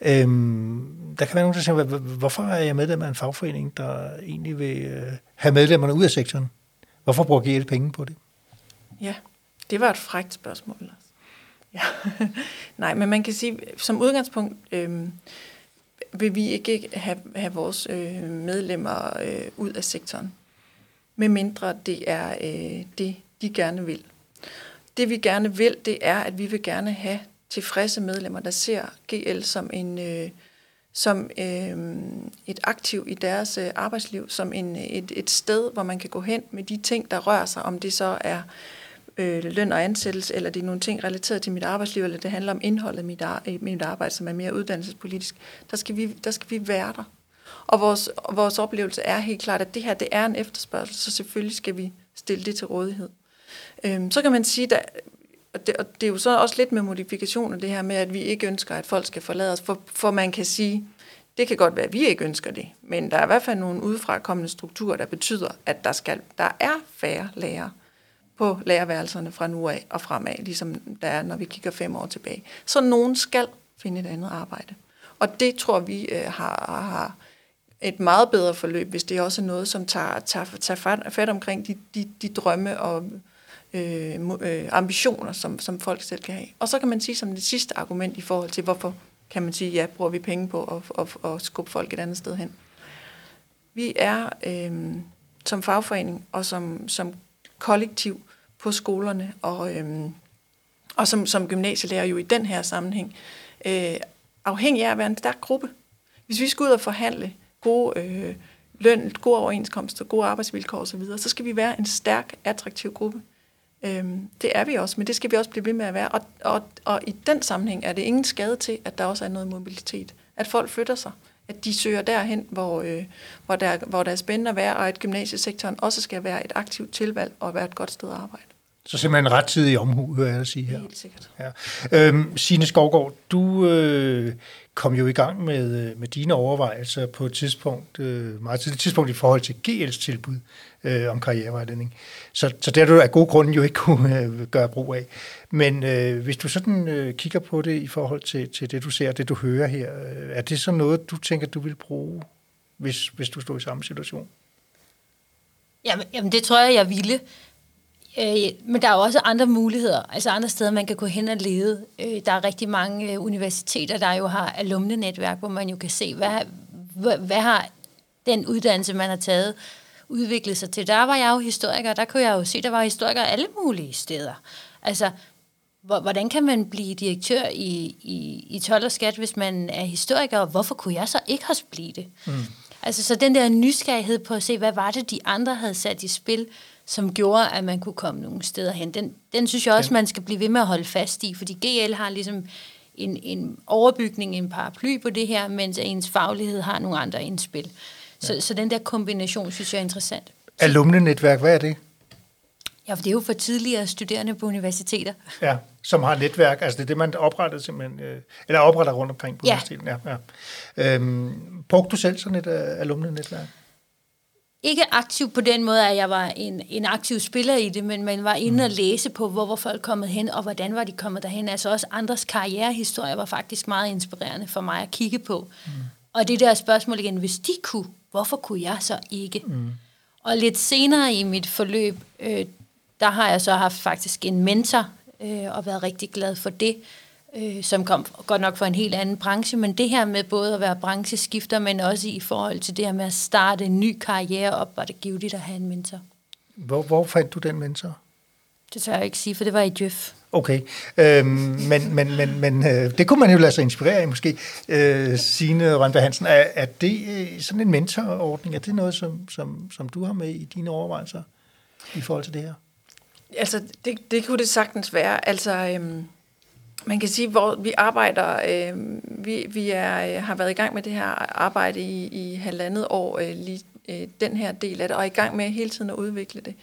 Øhm, der kan være nogen, der tænker, hvorfor er jeg medlem af en fagforening, der egentlig vil øh, have medlemmerne ud af sektoren? Hvorfor bruger GL penge på det? Ja, det var et frækt spørgsmål. Ja. Nej, men man kan sige, som udgangspunkt øhm, vil vi ikke have, have vores øh, medlemmer øh, ud af sektoren, medmindre det er øh, det, de gerne vil. Det vi gerne vil, det er, at vi vil gerne have tilfredse medlemmer, der ser GL som en øh, som øh, et aktiv i deres øh, arbejdsliv, som en, et, et sted, hvor man kan gå hen med de ting, der rører sig, om det så er øh, løn og ansættelse, eller det er nogle ting relateret til mit arbejdsliv, eller det handler om indholdet i mit, ar- mit arbejde, som er mere uddannelsespolitisk, der skal vi, der skal vi være der. Og vores, vores oplevelse er helt klart, at det her det er en efterspørgsel, så selvfølgelig skal vi stille det til rådighed. Øhm, så kan man sige, at og det, og det er jo så også lidt med modifikationer, det her med, at vi ikke ønsker, at folk skal forlade os, for, for man kan sige, det kan godt være, at vi ikke ønsker det, men der er i hvert fald nogle udefrakommende strukturer, der betyder, at der, skal, der er færre lærere på lærerværelserne fra nu af og fremad, ligesom der er, når vi kigger fem år tilbage. Så nogen skal finde et andet arbejde. Og det tror vi øh, har, har et meget bedre forløb, hvis det også er noget, som tager, tager, tager fat, fat omkring de, de, de drømme og øh, øh, ambitioner, som, som folk selv kan have. Og så kan man sige som det sidste argument i forhold til, hvorfor kan man sige, ja, bruger vi penge på at, at, at skubbe folk et andet sted hen. Vi er øh, som fagforening og som, som kollektiv på skolerne, og, øh, og som, som gymnasielærer jo i den her sammenhæng, øh, afhængig af at være en stærk gruppe. Hvis vi skal ud og forhandle gode øh, løn, gode overenskomster, gode arbejdsvilkår osv., så skal vi være en stærk, attraktiv gruppe. Øhm, det er vi også, men det skal vi også blive ved med at være. Og, og, og i den sammenhæng er det ingen skade til, at der også er noget mobilitet. At folk flytter sig. At de søger derhen, hvor, øh, hvor, der, hvor der er spændende at være, og at gymnasiesektoren også skal være et aktivt tilvalg og være et godt sted at arbejde. Så simpelthen rettidig omhu, hører jeg sige her. Helt sikkert. Ja. Øhm, Signe Skovgaard, du øh, kom jo i gang med, øh, med dine overvejelser på et tidspunkt, øh, meget tidligt tidspunkt i forhold til GL's tilbud øh, om karrierevejledning. Så, så det har du af gode grunde jo ikke kunne øh, gøre brug af. Men øh, hvis du sådan øh, kigger på det i forhold til, til det, du ser det, du hører her, øh, er det så noget, du tænker, du vil bruge, hvis, hvis du stod i samme situation? Jamen, jamen det tror jeg, jeg ville. Øh, men der er også andre muligheder, altså andre steder, man kan gå hen og lede. Øh, der er rigtig mange øh, universiteter, der jo har alumnenetværk, hvor man jo kan se, hvad, hvad, hvad har den uddannelse, man har taget, udviklet sig til. Der var jeg jo historiker, der kunne jeg jo se, der var historikere alle mulige steder. Altså, hvordan kan man blive direktør i, i, i 12 og skat, hvis man er historiker, og hvorfor kunne jeg så ikke også blive det? Mm. Altså, så den der nysgerrighed på at se, hvad var det, de andre havde sat i spil, som gjorde, at man kunne komme nogle steder hen. Den, den synes jeg også, ja. man skal blive ved med at holde fast i, fordi GL har ligesom en, en overbygning, en paraply på det her, mens ens faglighed har nogle andre indspil. Så, ja. så den der kombination synes jeg er interessant. Alumnenetværk, hvad er det? Ja, for det er jo for tidligere studerende på universiteter. Ja, som har netværk. Altså det er det, man opretter simpelthen, øh, eller opretter rundt omkring på ja. universitetet. Ja, ja. Øhm, brugte du selv sådan et uh, alumnenetværk? Ikke aktiv på den måde, at jeg var en, en aktiv spiller i det, men man var inde og mm. læse på, hvor var folk kommet hen, og hvordan var de kommet derhen. Altså også andres karrierehistorie var faktisk meget inspirerende for mig at kigge på. Mm. Og det der spørgsmål igen, hvis de kunne, hvorfor kunne jeg så ikke? Mm. Og lidt senere i mit forløb, øh, der har jeg så haft faktisk en mentor, øh, og været rigtig glad for det øh, som kom godt nok fra en helt anden branche, men det her med både at være brancheskifter, men også i forhold til det her med at starte en ny karriere op, var det givet at have en mentor. Hvor, hvor fandt du den mentor? Det tør jeg ikke sige, for det var i Djøf. Okay, øhm, men, men, men, men øh, det kunne man jo lade sig inspirere af måske. Øh, Signe Rønberg Hansen, er, er det øh, sådan en mentorordning, er det noget, som, som, som du har med i dine overvejelser i forhold til det her? Altså, det, det kunne det sagtens være. Altså, øhm, man kan sige, hvor vi arbejder, øh, vi, vi er, øh, har været i gang med det her arbejde i, i halvandet år, øh, lige øh, den her del af det, og er i gang med hele tiden at udvikle det.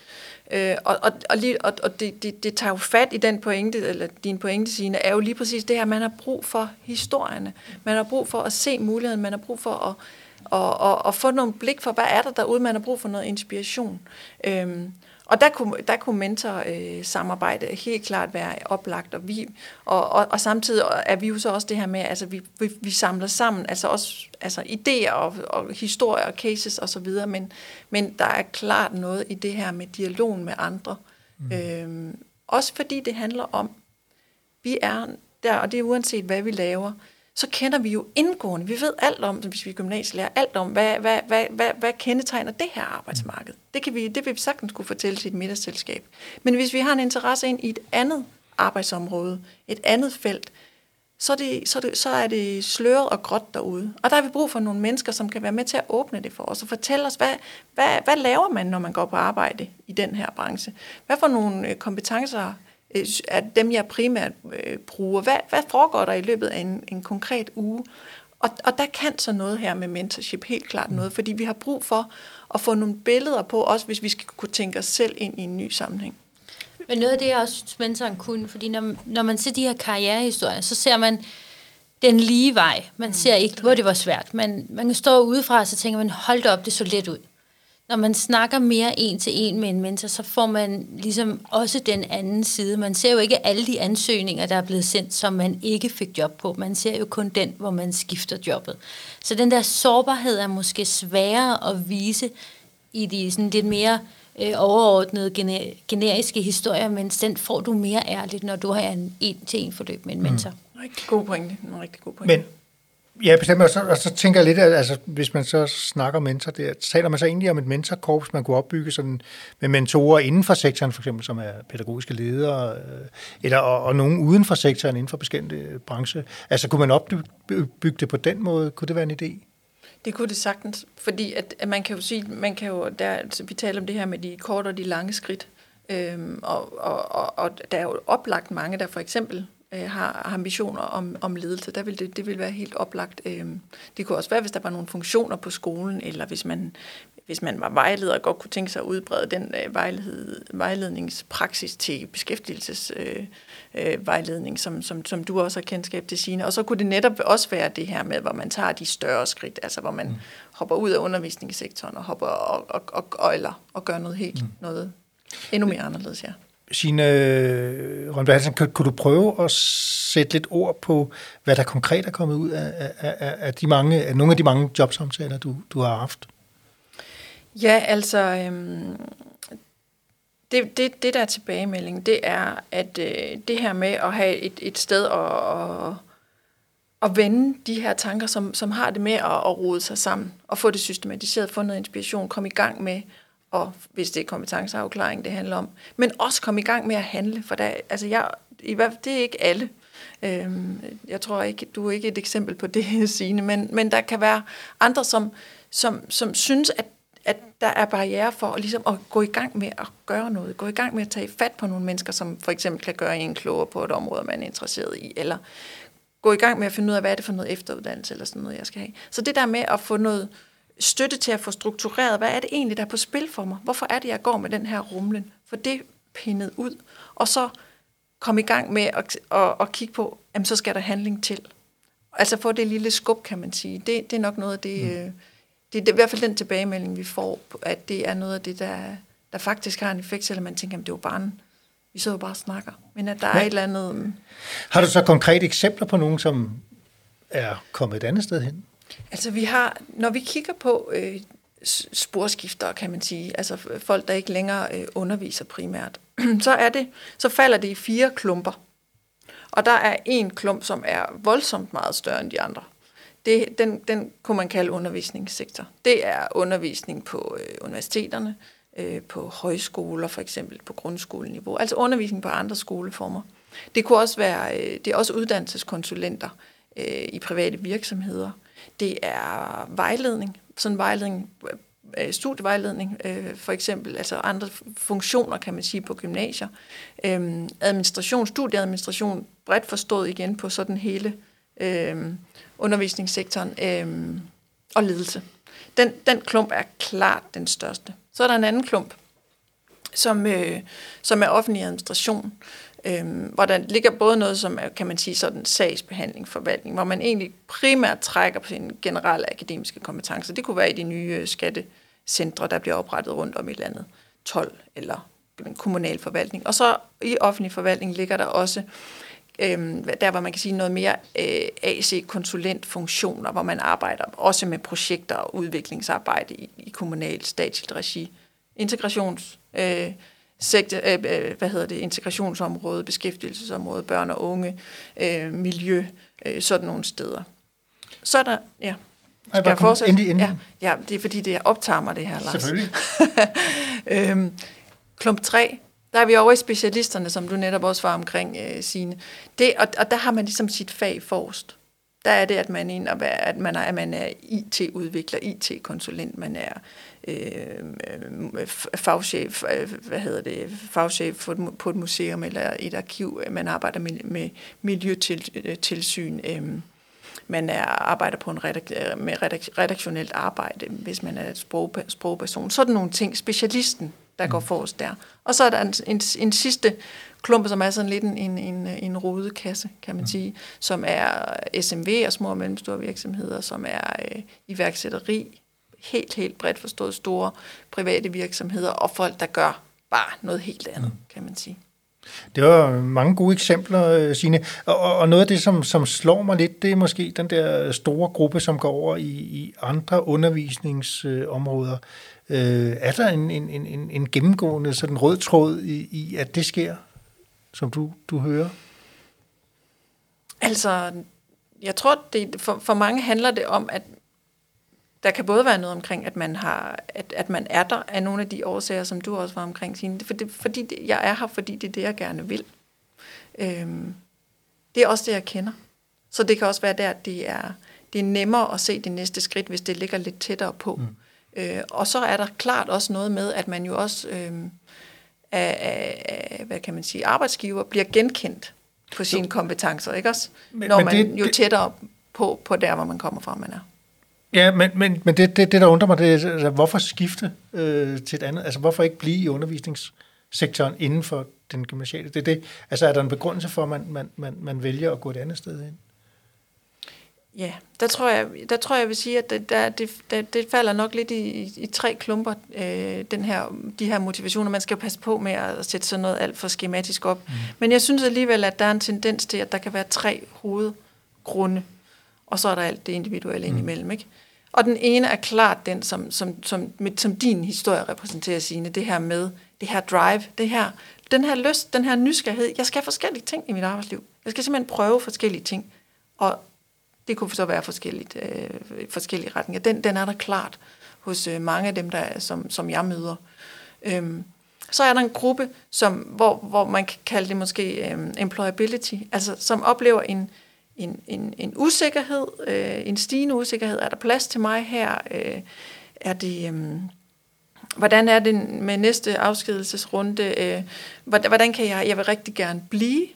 Øh, og og, og, lige, og, og det, det, det tager jo fat i den pointe, eller din pointe, Signe, er jo lige præcis det her, man har brug for historierne. Man har brug for at se muligheden, man har brug for at, og, og, og få nogle blik for, hvad er der derude, man har brug for noget inspiration. Øhm, og der kunne, der kunne mentor-samarbejde øh, helt klart være oplagt, og, vi, og, og, og samtidig er vi jo så også det her med, altså vi, vi, vi samler sammen, altså også altså idéer og, og historier og cases osv., men, men der er klart noget i det her med dialogen med andre. Mm. Øhm, også fordi det handler om, vi er der, og det er uanset hvad vi laver, så kender vi jo indgående, vi ved alt om, hvis vi er gymnasielærer, alt om, hvad, hvad, hvad, hvad, hvad kendetegner det her arbejdsmarked. Det, kan vi, det vil vi sagtens kunne fortælle til et middagsselskab. Men hvis vi har en interesse ind i et andet arbejdsområde, et andet felt, så er, det, så, er det, så er det sløret og gråt derude. Og der har vi brug for nogle mennesker, som kan være med til at åbne det for os og fortælle os, hvad, hvad, hvad laver man, når man går på arbejde i den her branche? Hvad for nogle øh, kompetencer er dem, jeg primært øh, bruger. Hvad, hvad foregår der i løbet af en, en konkret uge? Og, og der kan så noget her med mentorship helt klart noget, fordi vi har brug for at få nogle billeder på, også hvis vi skal kunne tænke os selv ind i en ny sammenhæng. Men noget af det, jeg også synes, mentoren kunne, fordi når, når man ser de her karrierehistorier, så ser man den lige vej. Man mm. ser ikke, hvor det var svært. Man, man kan stå udefra, og så tænker man, hold da op, det så let ud når man snakker mere en til en med en mentor, så får man ligesom også den anden side. Man ser jo ikke alle de ansøgninger, der er blevet sendt, som man ikke fik job på. Man ser jo kun den, hvor man skifter jobbet. Så den der sårbarhed er måske sværere at vise i de sådan lidt mere øh, overordnede gener- generiske historier, men den får du mere ærligt, når du har en en-til-en forløb med en mentor. Mm. Rigtig god pointe. En rigtig god pointe. Men Ja, bestemt. Og så, og så tænker jeg lidt, at altså, hvis man så snakker mentor, der, taler man så egentlig om et mentorkorps, man kunne opbygge sådan, med mentorer inden for sektoren, for eksempel, som er pædagogiske ledere, øh, eller, og, og nogen uden for sektoren, inden for bestemte branche. Altså, kunne man opbygge det på den måde? Kunne det være en idé? Det kunne det sagtens, fordi at, at man kan jo sige, man kan jo, der, altså, vi taler om det her med de korte og de lange skridt, øhm, og, og, og, og der er jo oplagt mange, der for eksempel øh, har, ambitioner om, om ledelse, der vil det, det vil være helt oplagt. Øh, det kunne også være, hvis der var nogle funktioner på skolen, eller hvis man, hvis man var vejleder og godt kunne tænke sig at udbrede den øh, vejled, vejledningspraksis til beskæftigelsesvejledning, øh, øh, som, som, som du også har kendskab til sine. Og så kunne det netop også være det her med, hvor man tager de større skridt, altså hvor man mm. hopper ud af undervisningssektoren og hopper og, og, og, og, eller, og gør noget helt, mm. noget endnu mere anderledes, ja. Signe øh, Rønberg Hansen, kunne, kan du prøve at sætte lidt ord på, hvad der konkret er kommet ud af, af, af, af, de mange, af nogle af de mange jobsamtaler, du, du har haft? Ja, altså, øhm, det, det, det der tilbagemelding, det er, at øh, det her med at have et, et sted at, at, at vende de her tanker, som, som har det med at, at rode sig sammen, og få det systematiseret, få noget inspiration, komme i gang med og hvis det er kompetenceafklaring, det handler om, men også komme i gang med at handle, for der, altså jeg, i hvert fald, det er ikke alle. Øhm, jeg tror ikke, du er ikke et eksempel på det, Signe, men, men der kan være andre, som, som, som synes, at, at der er barriere for at, ligesom at gå i gang med at gøre noget, gå i gang med at tage fat på nogle mennesker, som for eksempel kan gøre en klogere på et område, man er interesseret i, eller gå i gang med at finde ud af, hvad er det for noget efteruddannelse, eller sådan noget, jeg skal have. Så det der med at få noget, støtte til at få struktureret, hvad er det egentlig, der er på spil for mig? Hvorfor er det, jeg går med den her rumlen? For det pinnet ud, og så komme i gang med at, at, at kigge på, jamen så skal der handling til. Altså få det lille skub, kan man sige. Det, det er nok noget af det, mm. Øh, det, det er i hvert fald den tilbagemelding, vi får, at det er noget af det, der, der faktisk har en effekt, selvom man tænker, at det var bare en, vi så jo bare og snakker. Men at der Men, er et eller andet... Mm. Har du så konkrete eksempler på nogen, som er kommet et andet sted hen? Altså vi har, når vi kigger på øh, sporskifter, kan man sige, altså folk, der ikke længere øh, underviser primært, så er det, så falder det i fire klumper. Og der er en klump, som er voldsomt meget større end de andre. Det, den, den kunne man kalde undervisningssektor. Det er undervisning på øh, universiteterne, øh, på højskoler for eksempel, på grundskoleniveau. Altså undervisning på andre skoleformer. Det kunne også være, øh, det er også uddannelseskonsulenter øh, i private virksomheder. Det er vejledning. Sådan vejledning øh, øh, studievejledning, øh, for eksempel, altså andre funktioner, kan man sige, på gymnasier. Øh, administration, studieadministration, bredt forstået igen på sådan hele øh, undervisningssektoren øh, og ledelse. Den, den klump er klart den største. Så er der en anden klump, som, øh, som er offentlig administration, øh, hvor der ligger både noget, som er, kan man sige, sådan sagsbehandling, forvaltning, hvor man egentlig primært trækker på sine generelle akademiske kompetencer. Det kunne være i de nye øh, skattecentre, der bliver oprettet rundt om i landet, 12 eller en kommunal forvaltning. Og så i offentlig forvaltning ligger der også øh, der hvor man kan sige noget mere øh, AC-konsulentfunktioner, hvor man arbejder også med projekter og udviklingsarbejde i, i kommunalt statsligt regi. Integrations øh, sektor, øh, øh, hvad hedder det, integrationsområde, beskæftigelsesområde, børn og unge, øh, miljø, øh, sådan nogle steder. Så er der, ja. Skal jeg fortsætte? Endelig, endelig. Ja, ja, det er fordi, det optager mig, det her, Lars. Selvfølgelig. øhm, klump 3, der er vi over i specialisterne, som du netop også var omkring, øh, Signe. Det, og, og der har man ligesom sit fag forrest. Der er det, at man er, en, at man er, at man er IT-udvikler, IT-konsulent, man er øh, fagchef, øh, hvad hedder det, fagchef på et museum eller et arkiv. Man arbejder med, med miljøtilsyn. Øh, man er, arbejder på en redak, med redak, redaktionelt arbejde, hvis man er et sprog, sprogperson. Sådan nogle ting. Specialisten, der går mm. forrest der. Og så er der en, en, en sidste klump, som er sådan lidt en, en, en, en rodekasse, kan man mm. sige, som er SMV og små og mellemstore virksomheder, som er øh, iværksætteri, helt, helt bredt forstået store private virksomheder og folk, der gør bare noget helt andet, mm. kan man sige. Det var mange gode eksempler, øh, Signe. Og, og noget af det, som, som slår mig lidt, det er måske den der store gruppe, som går over i, i andre undervisningsområder. Øh, er der en, en, en, en gennemgående sådan rød tråd i, i, at det sker, som du, du hører? Altså, jeg tror, det, for, for mange handler det om, at der kan både være noget omkring, at man, har, at, at man er der af nogle af de årsager, som du også var omkring, Signe. For det, fordi det, jeg er her, fordi det er det, jeg gerne vil. Øhm, det er også det, jeg kender. Så det kan også være der, det er, det er nemmere at se det næste skridt, hvis det ligger lidt tættere på. Mm. Øh, og så er der klart også noget med, at man jo også øh, af, af, af, hvad kan man sige, arbejdsgiver bliver genkendt på sine kompetencer, ikke også? Men, Når men man det, jo tættere på, på der, hvor man kommer fra, man er. Ja, men, men, men det, det, det, der undrer mig, det er, altså, hvorfor skifte øh, til et andet? Altså, hvorfor ikke blive i undervisningssektoren inden for den gymnasiale? Det, det, altså, er der en begrundelse for, at man, man, man, man vælger at gå et andet sted ind? Ja, der tror jeg, der tror jeg, vil sige, at det, der, det, det, det falder nok lidt i, i, i tre klumper, øh, den her, de her motivationer. Man skal jo passe på med at sætte sådan noget alt for skematisk op. Mm. Men jeg synes alligevel, at der er en tendens til, at der kan være tre hovedgrunde, og så er der alt det individuelle mm. indimellem. Ikke? Og den ene er klart den, som, som, som, som din historie repræsenterer, sine det her med det her drive, det her, den her lyst, den her nysgerrighed. Jeg skal have forskellige ting i mit arbejdsliv. Jeg skal simpelthen prøve forskellige ting. Og det kunne så være forskelligt, øh, forskellige retninger. Den, den er der klart hos øh, mange af dem, der, som, som jeg møder. Øhm, så er der en gruppe, som, hvor, hvor man kan kalde det måske øh, employability, altså som oplever en, en, en, en usikkerhed, øh, en stigende usikkerhed. Er der plads til mig her? Øh, er det... Øh, hvordan er det med næste afskedelsesrunde? Øh, hvordan kan jeg, jeg vil rigtig gerne blive?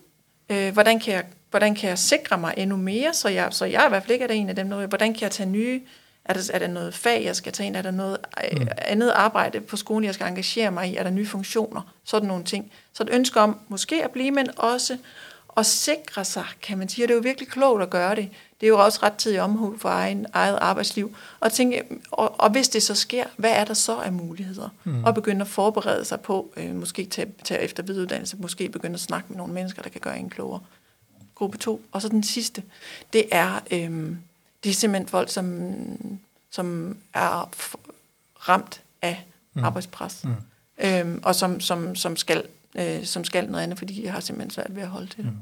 Øh, hvordan kan jeg hvordan kan jeg sikre mig endnu mere, så jeg, så jeg i hvert fald ikke er en af dem, der, hvordan kan jeg tage nye, er der, er der noget fag, jeg skal tage ind, er der noget øh, mm. andet arbejde på skolen, jeg skal engagere mig i, er der nye funktioner, sådan nogle ting. Så et ønske om måske at blive, men også at sikre sig, kan man sige, og det er jo virkelig klogt at gøre det. Det er jo også ret tid omhu for egen, eget arbejdsliv. Og, tænke, og, og hvis det så sker, hvad er der så af muligheder? Mm. Og begynde at forberede sig på, øh, måske tage, tage efter viduddannelse, måske begynde at snakke med nogle mennesker, der kan gøre en klogere gruppe 2. Og så den sidste, det er, øhm, det er simpelthen folk, som, som er ramt af mm. arbejdspres. Mm. Øhm, og som, som, som, skal, øh, som skal noget andet, fordi de har simpelthen svært ved at holde til det. Mm.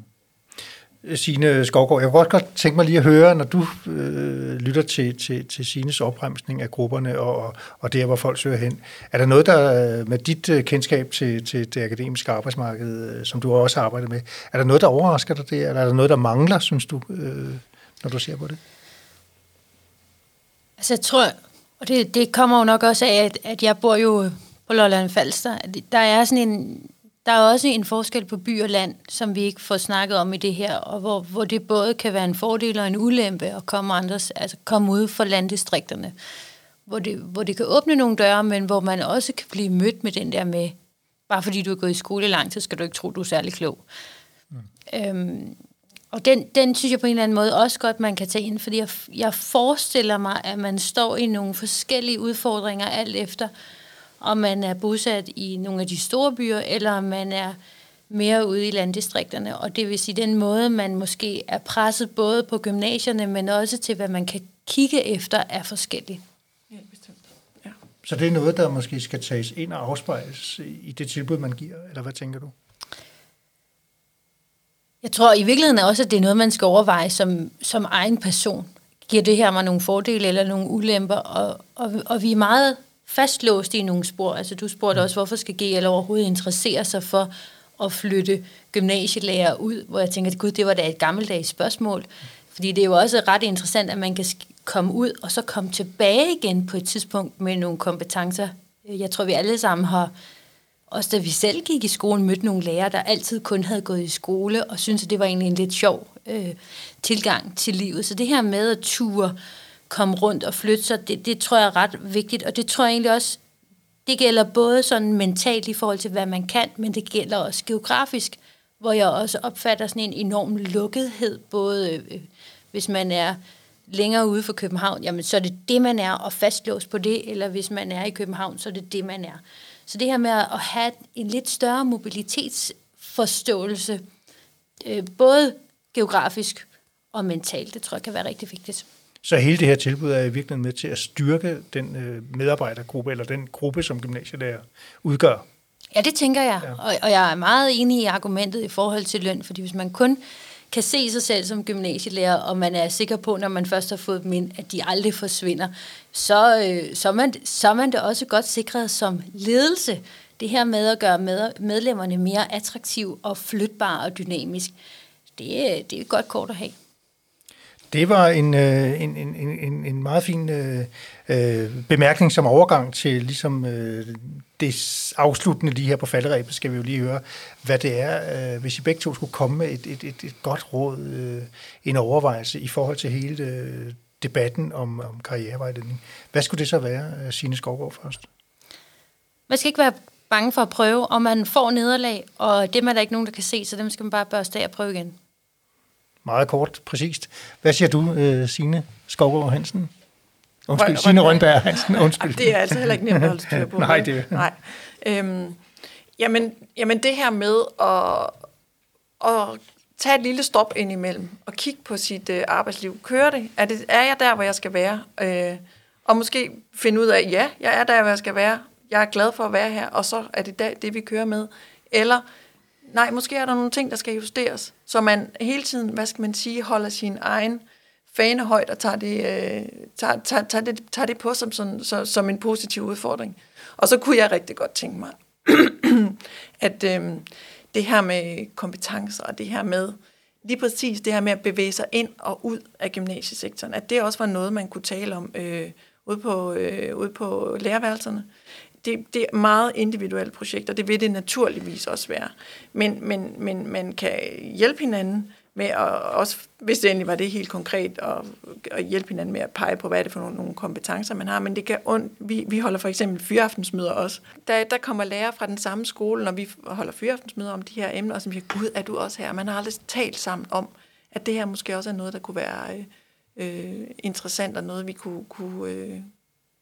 Signe Skovgaard, jeg kunne godt tænke mig lige at høre, når du øh, lytter til, til, til Sines opremsning af grupperne og, og der, hvor folk søger hen. Er der noget, der øh, med dit øh, kendskab til, til det akademiske arbejdsmarked, øh, som du også har arbejdet med, er der noget, der overrasker dig det, eller er der noget, der mangler, synes du, øh, når du ser på det? Altså jeg tror, Og det, det kommer jo nok også af, at, at jeg bor jo på Lolland Falster. Der er sådan en, der er også en forskel på by og land, som vi ikke får snakket om i det her, og hvor, hvor det både kan være en fordel og en ulempe at komme, andres, altså komme ud for landdistrikterne. Hvor det, hvor det kan åbne nogle døre, men hvor man også kan blive mødt med den der med, bare fordi du er gået i skole lang tid, skal du ikke tro, du er særlig klog. Mm. Øhm, og den, den synes jeg på en eller anden måde også godt, man kan tage ind, fordi jeg, jeg forestiller mig, at man står i nogle forskellige udfordringer alt efter, om man er bosat i nogle af de store byer, eller om man er mere ude i landdistrikterne. Og det vil sige, den måde, man måske er presset både på gymnasierne, men også til, hvad man kan kigge efter, er forskellig. Ja, bestemt. Ja. Så det er noget, der måske skal tages ind og afspejles i det tilbud, man giver, eller hvad tænker du? Jeg tror i virkeligheden også, at det er noget, man skal overveje som, som egen person. Giver det her mig nogle fordele eller nogle ulemper? Og, og, og vi er meget fastlåst i nogle spor. Altså du spurgte også, hvorfor skal GL overhovedet interessere sig for at flytte gymnasielærer ud, hvor jeg tænker, gud, det var da et gammeldags spørgsmål. Fordi det er jo også ret interessant, at man kan komme ud og så komme tilbage igen på et tidspunkt med nogle kompetencer. Jeg tror, vi alle sammen har også da vi selv gik i skolen, mødte nogle lærere, der altid kun havde gået i skole, og syntes, at det var egentlig en lidt sjov øh, tilgang til livet. Så det her med at ture, komme rundt og flytte sig, det, det tror jeg er ret vigtigt, og det tror jeg egentlig også, det gælder både sådan mentalt i forhold til, hvad man kan, men det gælder også geografisk, hvor jeg også opfatter sådan en enorm lukkethed, både øh, hvis man er længere ude for København, jamen så er det det, man er, og fastlåst på det, eller hvis man er i København, så er det det, man er. Så det her med at have en lidt større mobilitetsforståelse, øh, både geografisk og mentalt, det tror jeg kan være rigtig vigtigt. Så hele det her tilbud er i virkeligheden med til at styrke den øh, medarbejdergruppe, eller den gruppe, som gymnasielærer udgør? Ja, det tænker jeg. Ja. Og, og jeg er meget enig i argumentet i forhold til løn, fordi hvis man kun kan se sig selv som gymnasielærer, og man er sikker på, når man først har fået dem ind, at de aldrig forsvinder, så, øh, så, er man, så er man det også godt sikret som ledelse. Det her med at gøre med, medlemmerne mere attraktive og flytbare og dynamisk, det, det er et godt kort at have. Det var en, øh, en, en, en, en meget fin øh, øh, bemærkning som overgang til ligesom øh, det afsluttende lige her på falderæbet, skal vi jo lige høre, hvad det er, øh, hvis I begge to skulle komme med et, et, et, et godt råd, øh, en overvejelse i forhold til hele øh, debatten om, om karrierevejledning. Hvad skulle det så være, øh, Signe Skovgaard først? Man skal ikke være bange for at prøve, og man får nederlag, og det er der ikke nogen, der kan se, så dem skal man bare børste af og prøve igen. Meget kort, præcist. Hvad siger du, øh, Signe Skovgaard Hansen? Undskyld, Signe Rønberg Hansen, undskyld. Det er altså heller ikke nemt at holde styr på. Nej, det Nej. Øhm, jamen, jamen det her med at, at tage et lille stop ind imellem og kigge på sit øh, arbejdsliv. Kører det? Er, det? er jeg der, hvor jeg skal være? Øh, og måske finde ud af, ja, jeg er der, hvor jeg skal være. Jeg er glad for at være her, og så er det det, det vi kører med. Eller, nej, måske er der nogle ting, der skal justeres, så man hele tiden, hvad skal man sige, holder sin egen fane højt og tager det, øh, tager, tager, tager, det, tager det på som, sådan, så, som en positiv udfordring. Og så kunne jeg rigtig godt tænke mig, at øh, det her med kompetencer og det her med, lige præcis det her med at bevæge sig ind og ud af gymnasiesektoren, at det også var noget, man kunne tale om øh, ude, på, øh, ude på lærerværelserne. Det, det er meget individuelle projekter, det vil det naturligvis også være. Men, men, men man kan hjælpe hinanden med at, også, hvis det endelig var det helt konkret, at, at hjælpe hinanden med at pege på, hvad er det for nogle, nogle kompetencer, man har. Men det kan ondt. vi, vi holder for eksempel fyraftensmøder også. Der, der kommer lærere fra den samme skole, når vi holder fyraftensmøder om de her emner, og som siger, gud, er du også her? Man har aldrig talt sammen om, at det her måske også er noget, der kunne være øh, øh interessant, og noget, vi kunne, kunne, øh,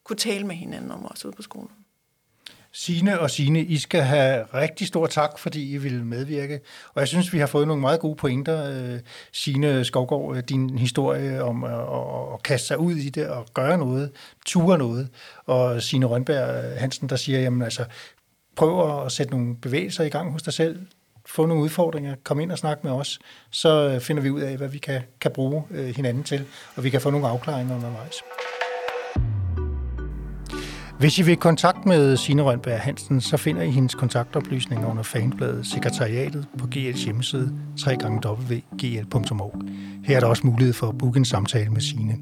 kunne tale med hinanden om også ude på skolen. Sine og Sine, I skal have rigtig stor tak, fordi I vil medvirke. Og jeg synes, vi har fået nogle meget gode pointer. Øh, Sine Skovgaard, øh, din historie om øh, at, at kaste sig ud i det og gøre noget, ture noget. Og Sine Rønberg Hansen, der siger, jamen altså, prøv at sætte nogle bevægelser i gang hos dig selv. Få nogle udfordringer, kom ind og snak med os, så finder vi ud af, hvad vi kan, kan bruge hinanden til, og vi kan få nogle afklaringer undervejs. Hvis I vil kontakt med Signe Rønberg Hansen, så finder I hendes kontaktoplysninger under fanbladet Sekretariatet på GL's hjemmeside www.gl.org. Her er der også mulighed for at booke en samtale med Signe.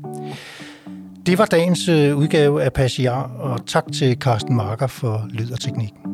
Det var dagens øh, udgave af Passiar, og tak til Carsten Marker for lyd og teknikken.